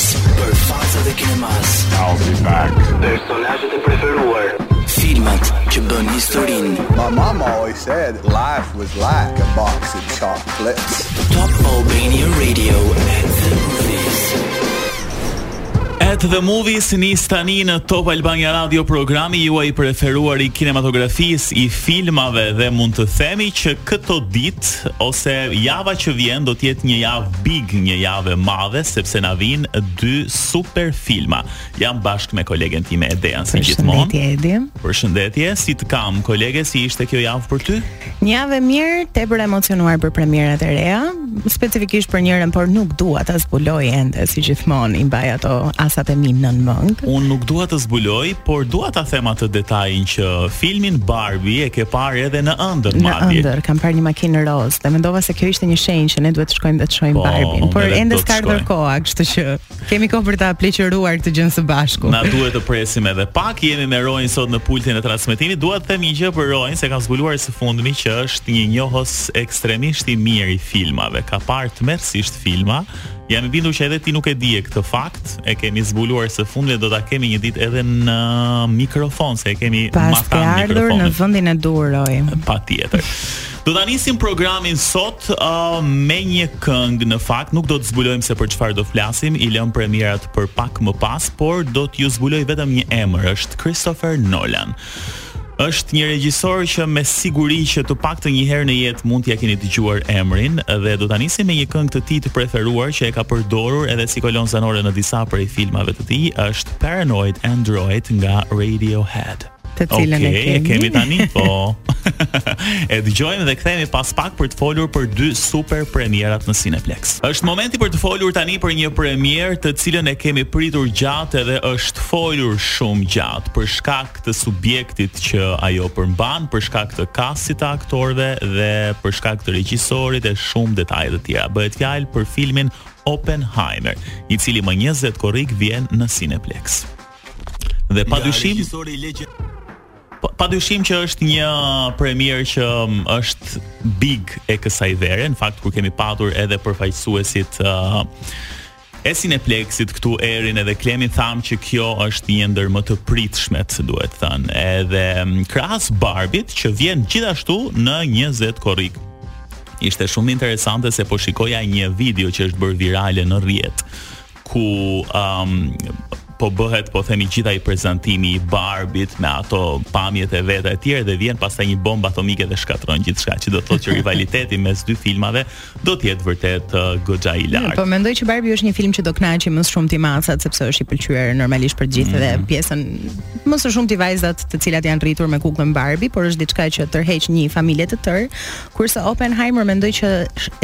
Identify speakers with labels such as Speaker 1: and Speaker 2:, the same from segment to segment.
Speaker 1: Për fansat e kinemas
Speaker 2: I'll be back
Speaker 1: Personazhet e preferuar Filmat që bënë historinë
Speaker 3: My mama always said Life was like a box of chocolates
Speaker 1: Top Albania Radio At the movies
Speaker 4: At the movies nis tani në Top Albania Radio programi juaj i preferuar i kinematografisë, i filmave dhe mund të themi që këto ditë ose java që vjen do të jetë një javë big një javë e madhe sepse na vijnë dy super filma. Jam bashkë me kolegen time Edean si gjithmonë.
Speaker 5: Përshëndetje Edi.
Speaker 4: Përshëndetje, si të kam kolege, si ishte kjo javë për ty?
Speaker 5: Një javë e mirë, tepër e emocionuar për premierat e reja, specifikisht për njërën, por nuk dua ta zbuloj ende si gjithmonë, i mbaj ato asët e mi nën mëngë.
Speaker 4: Unë nuk dua të zbuloj, por dua ta them atë detajin që filmin Barbie e ke parë edhe në
Speaker 5: ëndërr
Speaker 4: madje.
Speaker 5: Në ëndërr kam parë një makinë rozë dhe mendova se kjo ishte një shenjë që ne duhet të shkojmë dhe të shohim
Speaker 4: po,
Speaker 5: Barbin, por ende s'ka ardhur koha, kështu që kemi kohë për ta pleqëruar këtë gjënë së bashku.
Speaker 4: Na duhet të presim edhe pak, jemi me Roin sot në pultin e transmetimit. Dua të them një gjë për Roin, se kam zbuluar së fundmi që është një njohës ekstremisht i mirë i filmave. Ka parë tmerrësisht filma Jam i bindur që edhe ti nuk e dije këtë fakt, e kemi zbuluar së fundi dhe do ta kemi një ditë edhe në mikrofon, se e kemi matan
Speaker 5: mikrofonit. Paska ardhur në vendin e
Speaker 4: duhur. Patjetër. Do ta nisim programin sot uh, me një këngë në fakt, nuk do të zbulojmë se për çfarë do flasim, i lëmë premierat për pak më pas, por do t'ju zbuloj vetëm një emër, është Christopher Nolan. Është një regjisor që me siguri që të paktën një herë në jetë mund t'ia keni dëgjuar emrin dhe do ta nisim me një këngë të tij të preferuar që e ka përdorur edhe si kolonë zanore në disa prej filmave të tij, është Paranoid Android nga Radiohead
Speaker 5: të cilën okay, e kemi.
Speaker 4: Okej, e
Speaker 5: kemi
Speaker 4: tani po. e dëgjojmë dhe kthehemi pas pak për të folur për dy super premierat në Cineplex. Është momenti për të folur tani për një premierë të cilën e kemi pritur gjatë dhe është folur shumë gjatë. për shkak të subjektit që ajo përmban, për shkak të kastit të aktorëve dhe për shkak të regjisorit e shumë detaje të tjera. Bëhet fjalë për filmin Oppenheimer, i cili më 20 korrik vjen në Cineplex. Dhe pa dyshim pa, pa dyshim që është një premierë që um, është big e kësaj vere, në fakt kur kemi patur edhe përfaqësuesit uh, E Cineplexit këtu Erin edhe Klemin thamë që kjo është një ndër më të pritshmet, duhet thënë. Edhe mm, krahas Barbit që vjen gjithashtu në 20 korrik. Ishte shumë interesante se po shikoja një video që është bërë virale në rrjet ku um, po bëhet po themi gjithë ai prezantimi i Barbit me ato pamjet e veta e tjera dhe vjen pastaj një bombë atomike dhe shkatërron gjithçka që do të thotë që rivaliteti mes dy filmave do të jetë vërtet uh, goxha i lartë.
Speaker 5: Po mendoj që Barbie është një film që do kënaqë më së shumti masat sepse është i pëlqyer normalisht për të gjithë
Speaker 4: mm -hmm.
Speaker 5: dhe mhm. pjesën më së shumti vajzat të cilat janë rritur me kukullën Barbie, por është diçka që tërheq një familje të tërë, kurse Oppenheimer mendoj që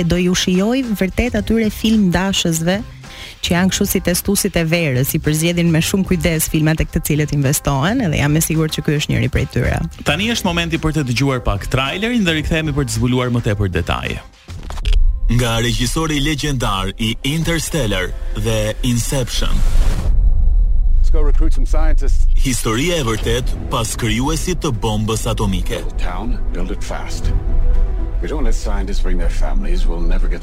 Speaker 5: do ju shijojë vërtet atyre filmdashësve që janë kështu si testuesit e verës, i përzgjedhin me shumë kujdes filmat tek të cilët investohen, edhe jam e sigurt që ky është njëri prej tyre.
Speaker 4: Tani është momenti për të dëgjuar pak trailerin dhe rikthehemi për të zbuluar më tepër detaje. Nga regjisori legjendar i Interstellar dhe Inception.
Speaker 2: Let's go recruit some scientists.
Speaker 4: Historia e vërtetë pas krijuesit të bombës atomike.
Speaker 2: Town, build it fast. We don't let scientists bring their families, we'll never get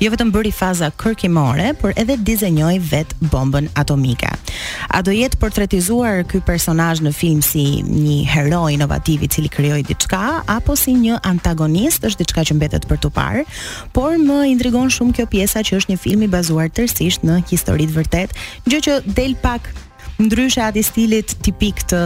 Speaker 5: Jo vetëm bëri fazën kërkimore, por edhe dizenjoi vetë bombën atomike. A do jetë portretizuar ky personazh në film si një hero inovativ i cili krijoi diçka apo si një antagonist është diçka që mbetet për t'u parë, por më intrigon shumë kjo pjesa që është një film i bazuar tërësisht në histori të vërtetë, gjë që del pak Ndryshe atij stilit tipik të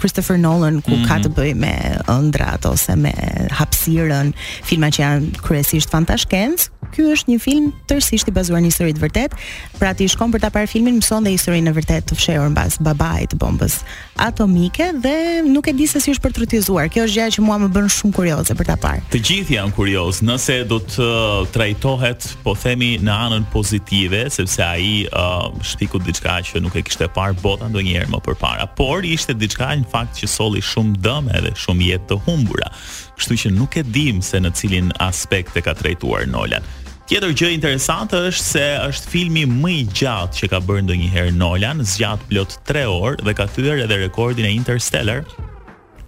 Speaker 5: Christopher Nolan ku mm -hmm. ka mhm. të bëjë me ëndrrat ose me hapësirën, filma që janë kryesisht fantashkencë, ky është një film tërësisht i bazuar në histori të vërtetë. Pra ti shkon për ta parë filmin, mëson dhe historinë e vërtetë të fshehur mbas babait të bombës atomike dhe nuk e di se si është portretizuar. Kjo është gjë që mua më bën shumë kurioze për ta parë.
Speaker 4: Të gjithë janë kurioz, nëse do të uh, trajtohet po themi në anën pozitive, sepse ai uh, shpiku diçka që nuk e kishte parë bota ndonjëherë më përpara, por ishte diçka në fakt që solli shumë dëm edhe shumë jetë të humbura. Kështu që nuk e dimë se në cilin aspekt e ka trajtuar Nolan. Tjetër gjë interesante është se është filmi më i gjatë që ka bërë ndonjëherë Nolan, zgjat plot 3 orë dhe ka thyer edhe rekordin e Interstellar,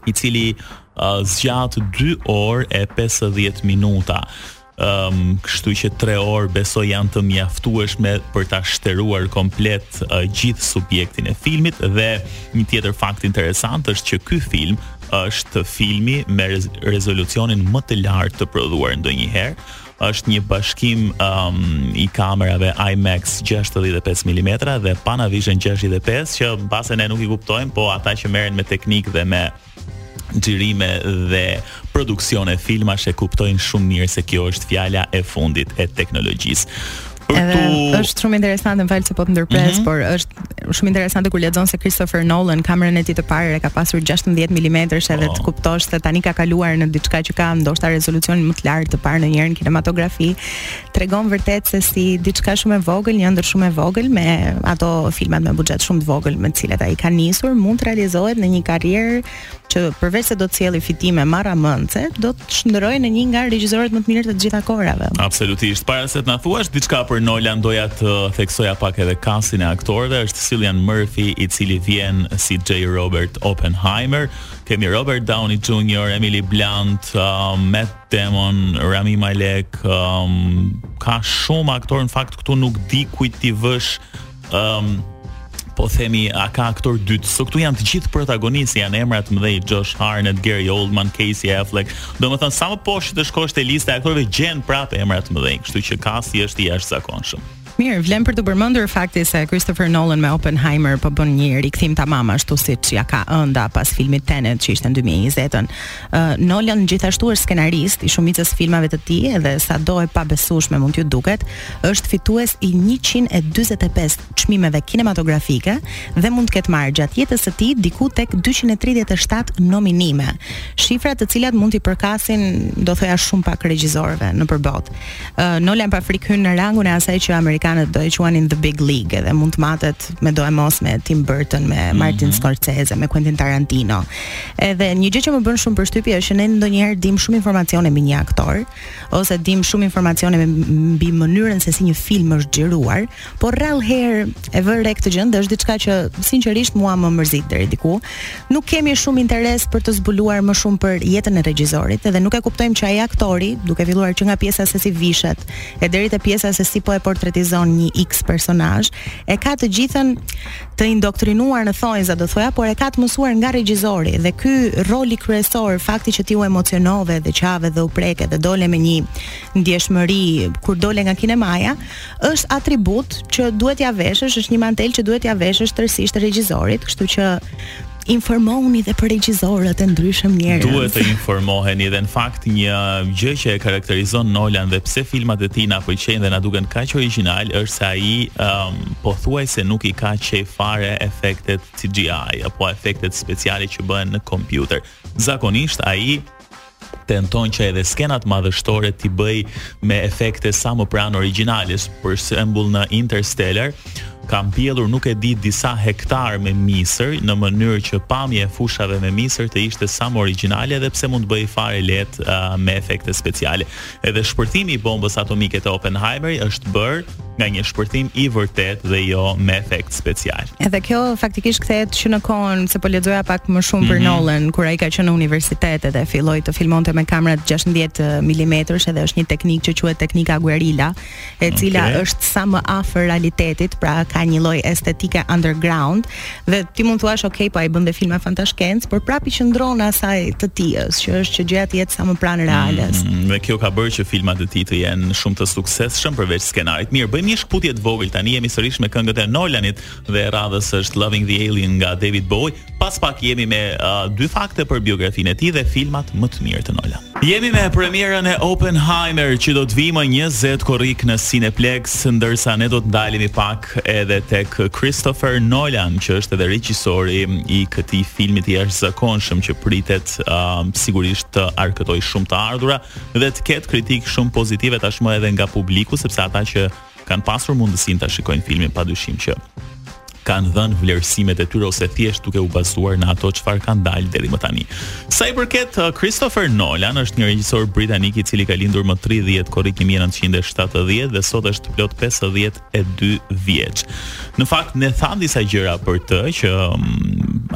Speaker 4: i cili uh, zgjat 2 orë e 50 minuta. Um, kështu që 3 orë besoj janë të mjaftueshme për ta shteruar komplet uh, gjithë subjektin e filmit dhe një tjetër fakt interesant është që ky film është filmi me rezolucionin më të lartë të prodhuar ndonjëherë është një bashkim um, i kamerave IMAX 65 mm dhe Panavision 65 që mbase ne nuk i kuptojmë, po ata që merren me teknikë dhe me xhirime dhe produksione filmash e kuptojnë shumë mirë se kjo është fjala e fundit e teknologjisë.
Speaker 5: Edhe është shumë interesante, më fal se po të ndërpres, mm -hmm. por është shumë interesante kur lexon se Christopher Nolan kamerën e tij të parë e ka pasur 16 mm edhe oh. të kuptosh se tani ka kaluar në diçka që ka ndoshta rezolucionin më të lartë të parë ndonjëherë në kinematografi. Tregon vërtet se si diçka shumë e vogël, një ëndërr shumë e vogël me ato filmat me buxhet shumë të vogël me të cilat ai ka nisur, mund të realizohet në një karrierë që përveç se do të sjellë fitime marramëndse, do ta shndërrojë në një nga regjisorët më të mirë të të gjitha kohërave.
Speaker 4: Absolutisht. Para se të na thuash diçka për Nolan, doja të theksoja pak edhe kastin e aktorëve, është Cillian Murphy, i cili vjen si J. Robert Oppenheimer. Kemi Robert Downey Jr., Emily Blunt, uh, Matt Damon, Rami Malek, um, ka shumë aktorë në fakt këtu nuk di kujt t'i vësh Ëm um, po themi a ka aktor të dytë. Se këtu janë të gjithë protagonistë, janë emra të mëdhenj, Josh Hartnett, Gary Oldman, Casey Affleck. Domethënë sa më poshtë të shkosh te lista e aktorëve gjen prapë emra të mëdhenj, kështu që kasti është i jashtëzakonshëm.
Speaker 5: Mirë, vlen për t'u përmendur fakti se Christopher Nolan me Oppenheimer po bën një rikthim tamam ashtu siç ia ka ënda pas filmit Tenet që ishte në 2020-ën. Uh, Nolan gjithashtu është skenarist i shumicës së filmave të tij dhe sado e pabesueshme mund t'ju duket, është fitues i 145 çmimeve kinematografike dhe mund të ketë marrë gjatë jetës së tij diku tek 237 nominime. Shifra të cilat mund t'i përkasin, do thoja shumë pak regjisorëve nëpër botë. Uh, Nolan pa frikë hyn në rangun e asaj që amerikanët do e quanin the big league dhe mund të matet me doemos me Tim Burton, me Martin mm -hmm. Scorsese, me Quentin Tarantino. Edhe një gjë që më bën shumë përshtypje është që ne ndonjëherë dimë shumë informacione mbi një aktor ose dimë shumë informacione mbi mënyrën se si një film është xhiruar, por rrallë herë e vë re këtë gjë dhe është diçka që sinqerisht mua më mërzit deri diku. Nuk kemi shumë interes për të zbuluar më shumë për jetën e regjisorit dhe nuk e kuptojmë që ai aktori, duke filluar që nga pjesa se si vishet e deri te pjesa se si po e portretizon një X personazh, e ka të gjithën të indoktrinuar në thonjza do thoja, por e ka të mësuar nga regjizori dhe ky roli kryesor, fakti që ti u emocionove dhe qave dhe u preke dhe dole me një ndjeshmëri kur dole nga kinemaja, është atribut që duhet t'ia veshësh, është një mantel që duhet t'ia veshësh tërësisht regjizorit, kështu që Informohuni dhe për regjizorët e ndryshëm njerëz.
Speaker 4: Duhet të informoheni dhe në fakt një gjë që e karakterizon Nolan dhe pse filmat e tij na pëlqejnë dhe na duken kaq origjinalë është se ai um, pothuajse nuk i ka qejf fare efektet CGI apo efektet speciale që bëhen në kompjuter. Zakonisht ai tenton që edhe skenat madhështore t'i bëjë me efekte sa më pranë origjinales, për shembull në Interstellar ka mbjellë nuk e di disa hektarë me misër në mënyrë që pamja e fushave me misër të ishte sa më origjinale edhe pse mund të bëhej fare lehtë uh, me efekte speciale. Edhe shpërthimi i bombës atomike te Oppenheimeri është bërë nga një shpërthim i vërtetë dhe jo me efekt special.
Speaker 5: Edhe kjo faktikisht kthehet që në kohën se po lexoja pak më shumë mm -hmm. për mhm. Nolan kur ai ka qenë në universitet edhe filloi të filmonte me kamerat 16 mm edhe është një teknikë që quhet teknika guerilla, e cila okay. është sa më afër realitetit, pra ka një lloj estetike underground dhe ti mund të thuash ok, po ai bën dhe filma fantashkencë, por prapë i qëndron asaj të tijës, që është që gjëja të jetë sa më pranë reales.
Speaker 4: Mm, mm, dhe kjo ka bërë që filmat e tij të jenë shumë të suksesshëm përveç skenarit. Mirë, bëjmë një shkëputje të vogël tani jemi sërish me këngët e Nolanit dhe e radhës është Loving the Alien nga David Bowie. Pas pak jemi me uh, dy fakte për biografinë e tij dhe filmat më të mirë të Nolan. Jemi me premierën e Oppenheimer që do të vijë më 20 korrik në Cineplex, ndërsa ne do të ndalemi pak edhe tek Christopher Nolan, që është edhe regjisori i këtij filmi të jashtëzakonshëm që pritet uh, sigurisht të arkëtojë shumë të ardhura dhe të ketë kritikë shumë pozitive tashmë edhe nga publiku, sepse ata që kanë pasur mundësinë ta shikojnë filmin pa dyshim që kanë dhënë vlerësimet e tyre ose thjesht duke u bazuar në ato çfarë kanë dalë deri më tani. Sa i përket uh, Christopher Nolan, është një regjisor britanik i cili ka lindur më 30 korrik 1970 dhe sot është plot 52 vjeç. Në fakt ne thamë disa gjëra për të që um,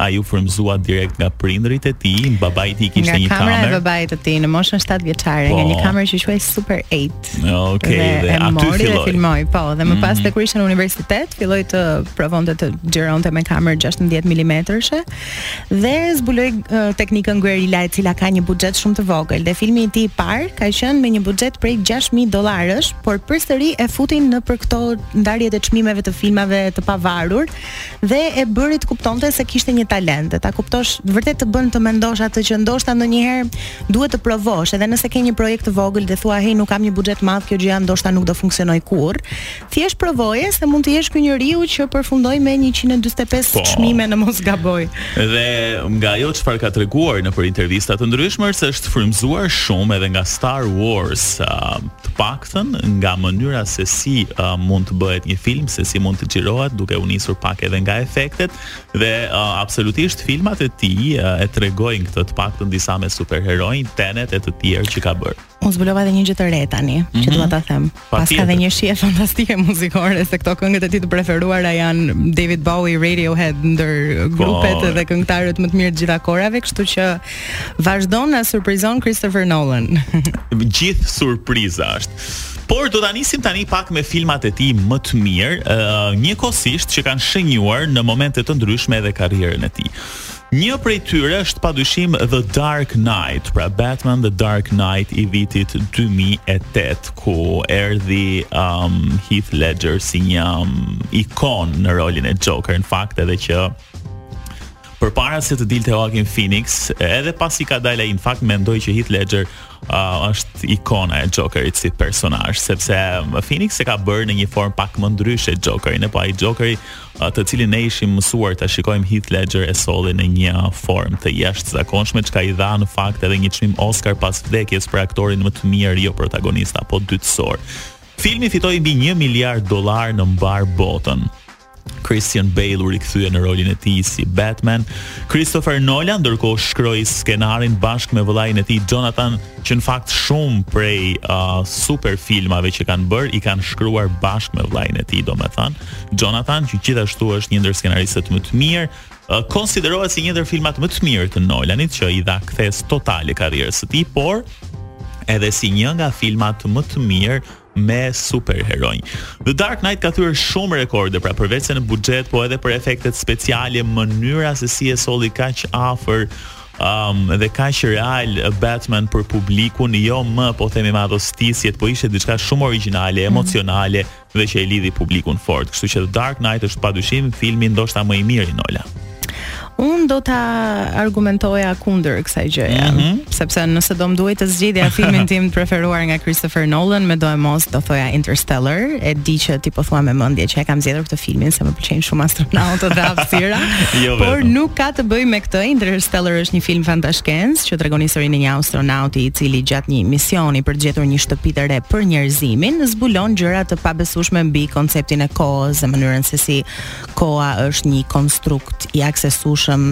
Speaker 4: ai u frymëzua direkt nga prindërit e tij, babai i tij kishte një kamerë.
Speaker 5: Nga kamera e babait të tij në moshën 7 vjeçare, po, nga një kamerë që quhej Super 8.
Speaker 4: Okej, okay,
Speaker 5: dhe,
Speaker 4: dhe aty
Speaker 5: mori
Speaker 4: filloi.
Speaker 5: dhe filmoi, po, dhe më mm -hmm. pas
Speaker 4: mhm.
Speaker 5: teksa ishte në universitet, filloi të provonte të xhironte me kamerë 16 milimetërshe dhe zbuloi uh, teknikën guerilla e cila ka një buxhet shumë të vogël. Dhe filmi i tij i parë ka qenë me një buxhet prej 6000 dollarësh, por përsëri e futin nëpër këto ndarjet e çmimeve të filmave të pavarur dhe e bëri të kuptonte se kishte një talent. Ta kuptosh, vërtet të bën të mendosh atë që ndoshta ndonjëherë duhet të provosh, edhe nëse ke një projekt të vogël dhe thua, "Hej, nuk kam një buxhet të madh, kjo gjë ndoshta nuk do funksionojë kurrë." Thjesht provoje se mund të jesh ky njeriu që përfundoi me 145
Speaker 4: po,
Speaker 5: çmime në mos gaboj.
Speaker 4: Dhe nga ajo çfarë ka treguar nëpër intervista të ndryshme, është frymzuar shumë edhe nga Star Wars, uh, të pak tën nga mënyra se si uh, mund të bëhet një film, se si mund të xhirohet, duke u nisur pak edhe nga efektet dhe uh, absolutisht filmat e tij uh, e tregojnë këtë të paktën disa me superheronj, Tenet e të tjerë që ka bërë.
Speaker 5: Unë zbulova edhe një gjë të re tani, mm -hmm. që
Speaker 4: mhm.
Speaker 5: dua ta them.
Speaker 4: Paska
Speaker 5: edhe një shije fantastike muzikore se këto këngët e tij të preferuara janë David Bowie, Radiohead ndër po, grupet
Speaker 4: po,
Speaker 5: dhe këngëtarët më të mirë të gjitha kohërave, kështu që Vazhdon na surprizon Christopher Nolan.
Speaker 4: Gjithë surpriza është. Por do ta nisim tani pak me filmat e tij më të mirë, uh, njëkohësisht që kanë shënjuar në momente të ndryshme edhe karrierën e tij. Një prej tyre është pa dyshim The Dark Knight, pra Batman The Dark Knight i vitit 2008, ku erdhi um, Heath Ledger si një um, ikonë në rolin e Joker, në fakt edhe që Përpara se të dilte Joaquin Phoenix, edhe pasi ka dalë ai në fakt mendoj që Heath Ledger uh, është ikona e Jokerit si personazh, sepse um, Phoenix e ka bërë në një formë pak më ndryshe Jokerin, apo ai Jokeri uh, të cilin ne ishim mësuar ta shikojmë Heath Ledger e solli në një formë të jashtëzakonshme, çka i dha në fakt edhe një çmim Oscar pas vdekjes për aktorin më të mirë jo protagonist apo dytësor. Filmi fitoi mbi 1 miliard dollar në mbarë botën. Christian Bale u rikthye në rolin e tij si Batman. Christopher Nolan ndërkohë shkroi skenarin bashkë me vëllain e tij Jonathan, që në fakt shumë prej uh, super filmave që kanë bërë i kanë shkruar bashkë me vëllain e tij, domethënë Jonathan që gjithashtu është një ndër skenaristët më të mirë, uh, konsiderohet si një ndër filmat më të mirë të Nolanit që i dha kthesë totale karrierës së tij, por edhe si një nga filmat më të mirë me superheronj. The Dark Knight ka thyer shumë rekorde, pra përveçse në buxhet, po edhe për efektet speciale, mënyra se si e solli kaq afër um, dhe kaq real Batman për publikun, jo më po themi me ato stisjet, po ishte diçka shumë origjinale, mhm. emocionale dhe që e lidhi publikun fort. Kështu që The Dark Knight është padyshim filmi ndoshta më i mirë i Nolan.
Speaker 5: Unë do ta argumentoja kundër kësaj gjëje,
Speaker 4: mm -hmm.
Speaker 5: sepse nëse do më duhej të zgjidhja filmin tim të preferuar nga Christopher Nolan, medoemos do thoja Interstellar, e di që ti po thua me mendje që e kam zgjedhur këtë filmin se më pëlqejnë shumë astronautët dhe hapësira,
Speaker 4: jo
Speaker 5: por
Speaker 4: vetëm.
Speaker 5: nuk ka të bëjë me këtë. Interstellar është një film fantashkencë që tregon historinë e një astronauti i cili gjatë një misioni për të gjetur një shtëpi të re për njerëzimin, zbulon gjëra të pabesueshme mbi konceptin e kohës dhe mënyrën se si koha është një konstrukt i aksesueshëm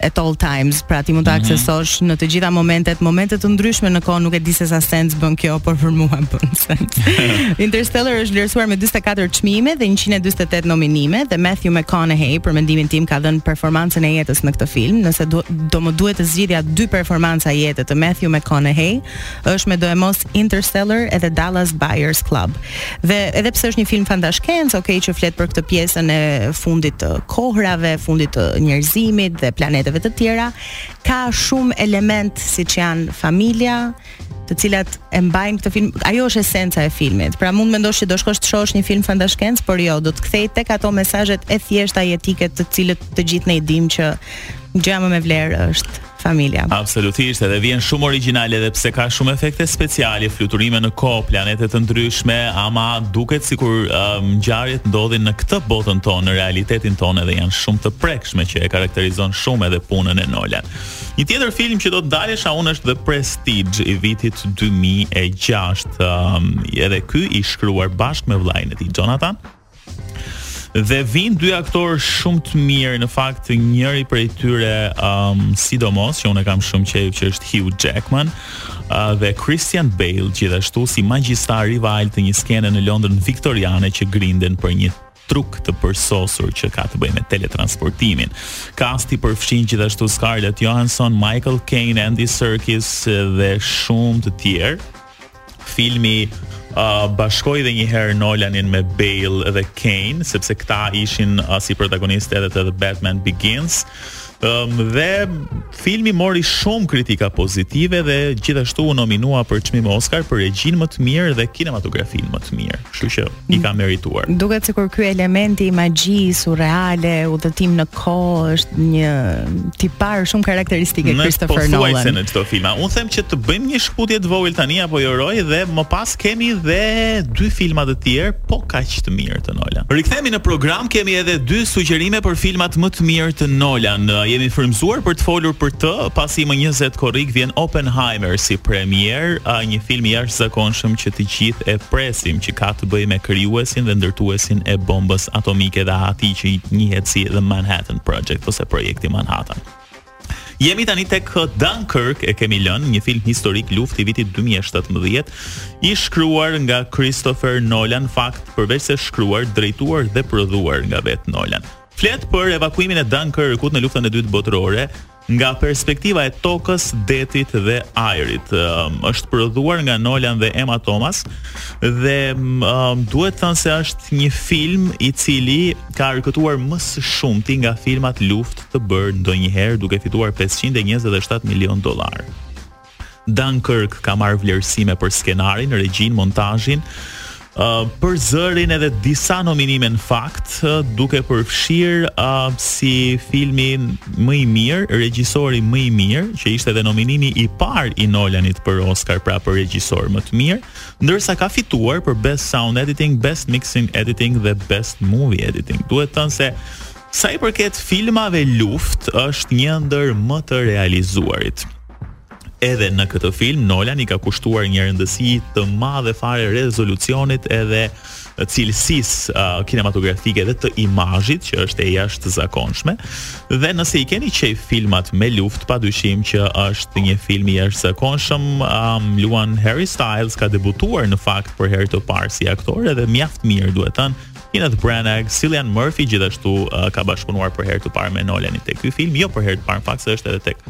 Speaker 5: at all times, pra ti mund të mhm. aksesosh mm -hmm. në të gjitha momentet, momente të ndryshme në kohë, nuk e di se sa sens bën kjo, por për mua bën sens. Interstellar është vlerësuar me 44 çmime dhe 148 nominime dhe Matthew McConaughey për mendimin tim ka dhënë performancën e jetës në këtë film, nëse do, do më duhet të zgjidhja dy performanca jete të Matthew McConaughey, është medoemos Interstellar edhe Dallas Buyers Club. Dhe edhe pse është një film fantashkencë, okay, që flet për këtë pjesën e fundit të kohrave, fundit të njerëzimit dhe planeteve të tjera, ka shumë elemente siç janë familja, të cilat e mbajnë këtë film. Ajo është esenca e filmit. Pra mund të mendosh që do shkosh të shohësh një film fantashkencë, por jo, do të kthejë tek ato mesazhet e thjeshta jetike të cilat të gjithë ne i dimë që gjëja më me vlerë është familja.
Speaker 4: Absolutisht, edhe vjen shumë origjinale edhe pse ka shumë efekte speciale, fluturime në kohë, planete të ndryshme, ama duket sikur uh, ngjarjet ndodhin në këtë botën tonë, në realitetin tonë edhe janë shumë të prekshme që e karakterizon shumë edhe punën e Nolan. Një tjetër film që do të ndalesha unë është The Prestige i vitit 2006. Um, edhe ky i shkruar bashkë me vëllain e tij Jonathan Dhe vijnë dy aktorë shumë të mirë, në fakt njëri prej tyre um, sidomos që unë e kam shumë qejf që është Hugh Jackman uh, dhe Christian Bale gjithashtu si magjistarë rivalë të një skene në Londrën viktoriane që grinden për një truk të përsosur që ka të bëjë me teletransportimin. Kasti përfshin gjithashtu Scarlett Johansson, Michael Caine, Andy Serkis dhe shumë të tjerë. filmi uh, bashkoi dhe një herë Nolanin me Bale dhe Caine, sepse këta ishin uh, si protagonistë edhe te The Batman Begins. Um, dhe filmi mori shumë kritika pozitive dhe gjithashtu u nominua për çmim Oscar për regjinë më të mirë dhe kinematografinë më të mirë. Kështu që i ka merituar.
Speaker 5: Duket sikur ky element i magjisë surreale, udhëtim në kohë është një tipar shumë karakteristik i Christopher Nolan.
Speaker 4: Në pothuajse në çdo film. Unë them që të bëjmë një shkëputje të vogël tani apo jo Roi dhe më pas kemi dhe dy filma të tjerë, po kaq të mirë të Nolan. Rikthehemi në program, kemi edhe dy sugjerime për filmat më të mirë të Nolan. Jemi frymëzuar për të folur për të, pasi më 20 korrik vjen Oppenheimer si premiera, një film i jashtëzakonshëm që të gjithë e presim që ka të bëjë me krijuesin dhe ndërtuesin e bombës atomike dhe atij që njihet si The Manhattan Project ose Projekti Manhattan. Jemi tani tek Dunkirk e kemi lënë një film historik lufte i vitit 2017 i shkruar nga Christopher Nolan, fakt përveç se shkruar, drejtuar dhe prodhuar nga vetë Nolan. Flet për evakuimin e Dunkirkut në luftën e dytë botërore, Nga perspektiva e tokës, detit dhe ajrit. Um, është prodhuar nga Nolan dhe Emma Thomas dhe um, duhet thënë se është një film i cili ka arkëtuar më së shumti nga filmat lufte të bërë ndonjëherë duke fituar 527 milion dollarë. Dunkirk ka marrë vlerësime për skenarin, regjinë, montazhin, uh, për zërin edhe disa nominime në fakt, uh, duke përfshirë uh, si filmi më i mirë, regjisori më i mirë, që ishte edhe nominimi i parë i Nolanit për Oscar, pra për regjisor më të mirë, ndërsa ka fituar për Best Sound Editing, Best Mixing Editing dhe Best Movie Editing. Duhet thënë se sa i përket filmave lufte është një ndër më të realizuarit. edhe në këtë film Nolan i ka kushtuar një rëndësi të madhe fare rezolucionit edhe cilësisë uh, kinematografike dhe të imazhit që është e jashtëzakonshme. Dhe nëse i keni qejf filmat me luftë, padyshim që është një film i jashtëzakonshëm. Um, luan Harry Styles ka debutuar në fakt për herë të parë si aktor edhe mjaft mirë, duhet thënë Kenneth Branagh, Cillian Murphy gjithashtu uh, ka bashkëpunuar për herë të parë me Nolanin tek ky film, jo për herë të parë, në fakt se është edhe tek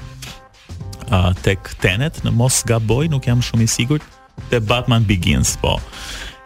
Speaker 4: uh, tek Tenet, në mos gaboj, nuk jam shumë i sigurt, te Batman Begins, po.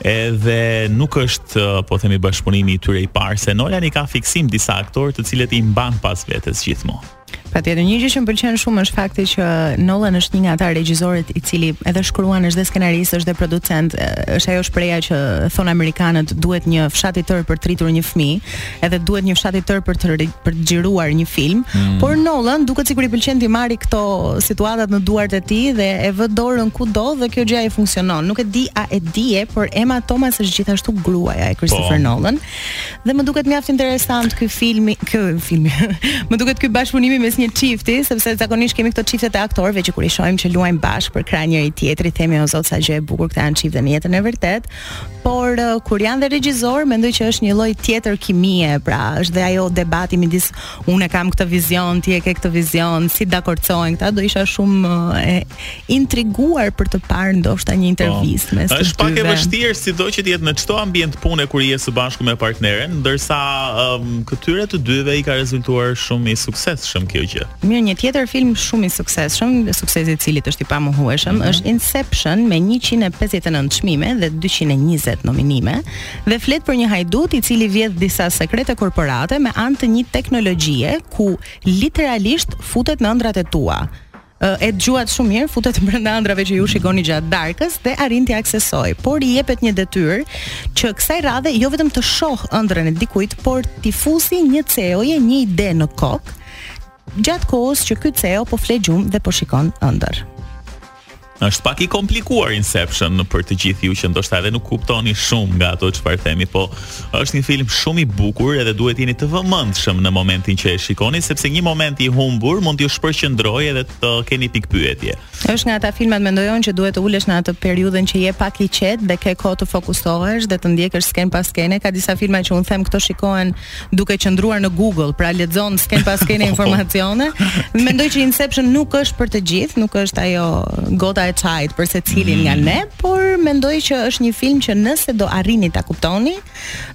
Speaker 4: Edhe nuk është uh, po themi bashkëpunimi i tyre i parë se Nolan i ka fiksim disa aktorë të cilët i mban pas vetes gjithmonë.
Speaker 5: Patjetër, një gjë që më pëlqen shumë është fakti që Nolan është një nga ata regjisorët i cili edhe shkruan është dhe skenarist, është dhe producent, është ajo shprehja që thonë amerikanët duhet një fshat i tërë për të rritur një fëmijë, edhe duhet një fshat i tërë për të për të xhiruar një film, mm. por Nolan duket sikur i pëlqen t'i marrë këto situatat në duart e tij dhe e vë dorën kudo dhe kjo gjë i funksionon. Nuk e di a e di e, por Emma Thomas është gjithashtu gruaja e Christopher po. Nolan. Dhe më duket mjaft interesant ky filmi, ky filmi. më duket ky bashkëpunimi mes një çifti, sepse zakonisht kemi këto çiftet e aktorëve që kur i shohim që luajnë bashkë për krah njëri tjetrit, themi o zot sa gjë e bukur këta janë çift në jetën e vërtetë. Por uh, kur janë dhe regjisorë, mendoj që është një lloj tjetër kimie, pra është dhe ajo debati midis unë kam këtë vizion, ti e ke këtë vizion, si dakordësohen këta, do isha shumë uh, e intriguar për të parë ndoshta një intervistë po. mes
Speaker 4: të dy. Është pak e vështirë sido që të jetë në çdo ambient pune kur je së bashku me partneren, ndërsa um, këtyre të dyve i ka rezultuar shumë i suksesshëm kjo gjë.
Speaker 5: Mirë, një tjetër film shumë i suksesshëm, suksesi i të cilit është i pamohueshëm, mm -hmm. është Inception me 159 çmime dhe 220 nominime dhe flet për një hajdut i cili vjedh disa sekrete korporate me anë të një teknologjie ku literalisht futet në ëndrrat e tua e dëgjuat shumë mirë, futet brenda ëndrrave që ju shikoni gjatë darkës dhe arrin t'i aksesojë, por i jepet një detyrë që kësaj radhe jo vetëm të shohë ëndrrën e dikujt, por t'i fusë një CEO-je, një ide në kokë gjatë kohës që ky CEO po fle gjumë dhe po shikon ëndërr.
Speaker 4: Është pak i komplikuar Inception për të gjithë ju që ndoshta edhe nuk kuptoni shumë nga ato çfarë themi, po Është një film shumë i bukur edhe duhet të jeni të vëmendshëm në momentin që e shikoni sepse një moment i humbur mund t'ju shpërqendrojë edhe të keni pikëpyetje.
Speaker 5: Është nga ata filmat mendoj unë që duhet të ulesh në atë periudhën që je pak i qetë dhe ke kohë të fokusohesh dhe të ndjekësh skenë pas skene. Ka disa filma që unë them këto shikohen duke qëndruar në Google, pra lexon skenë pas skene informacione. Mendoj që Inception nuk është për të gjithë, nuk është ajo gota e çajit për secilin nga mm. ne. por mendoj që është një film që nëse do arrini ta kuptoni,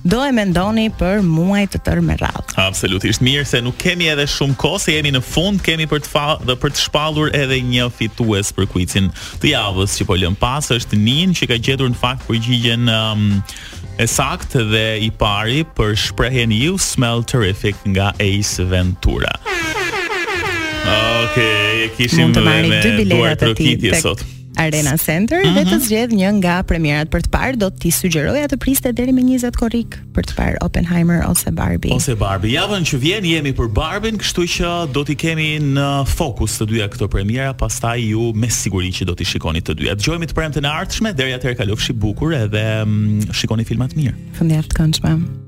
Speaker 5: do e mendoni për muaj të tërë me radhë.
Speaker 4: Absolutisht mirë se nuk kemi edhe shumë kohë, se jemi në fund, kemi për të fa dhe për të shpallur edhe një fitues për kuicin të javës që po lëmë pas, është Nin që ka gjetur në fakt përgjigjen um, e saktë dhe i pari për shprehjen You Smell Terrific nga Ace Ventura. Okej, okay, e kishim me, me
Speaker 5: duartrokitje
Speaker 4: sot.
Speaker 5: Arena Center mm -hmm. dhe mhm. të zgjedh një nga premierat për të parë, do t'i sugjeroja të priste deri më 20 korrik për të parë Oppenheimer ose Barbie.
Speaker 4: Ose Barbie. Javën që vjen jemi për Barbien, kështu që do t'i kemi në fokus të dyja këto premiera, pastaj ju me siguri që do t'i shikoni të dyja. Dëgjohemi të premten e ardhshme, deri atëherë kalofshi bukur edhe mm, shikoni filma të mirë.
Speaker 5: Fundjavë të këndshme.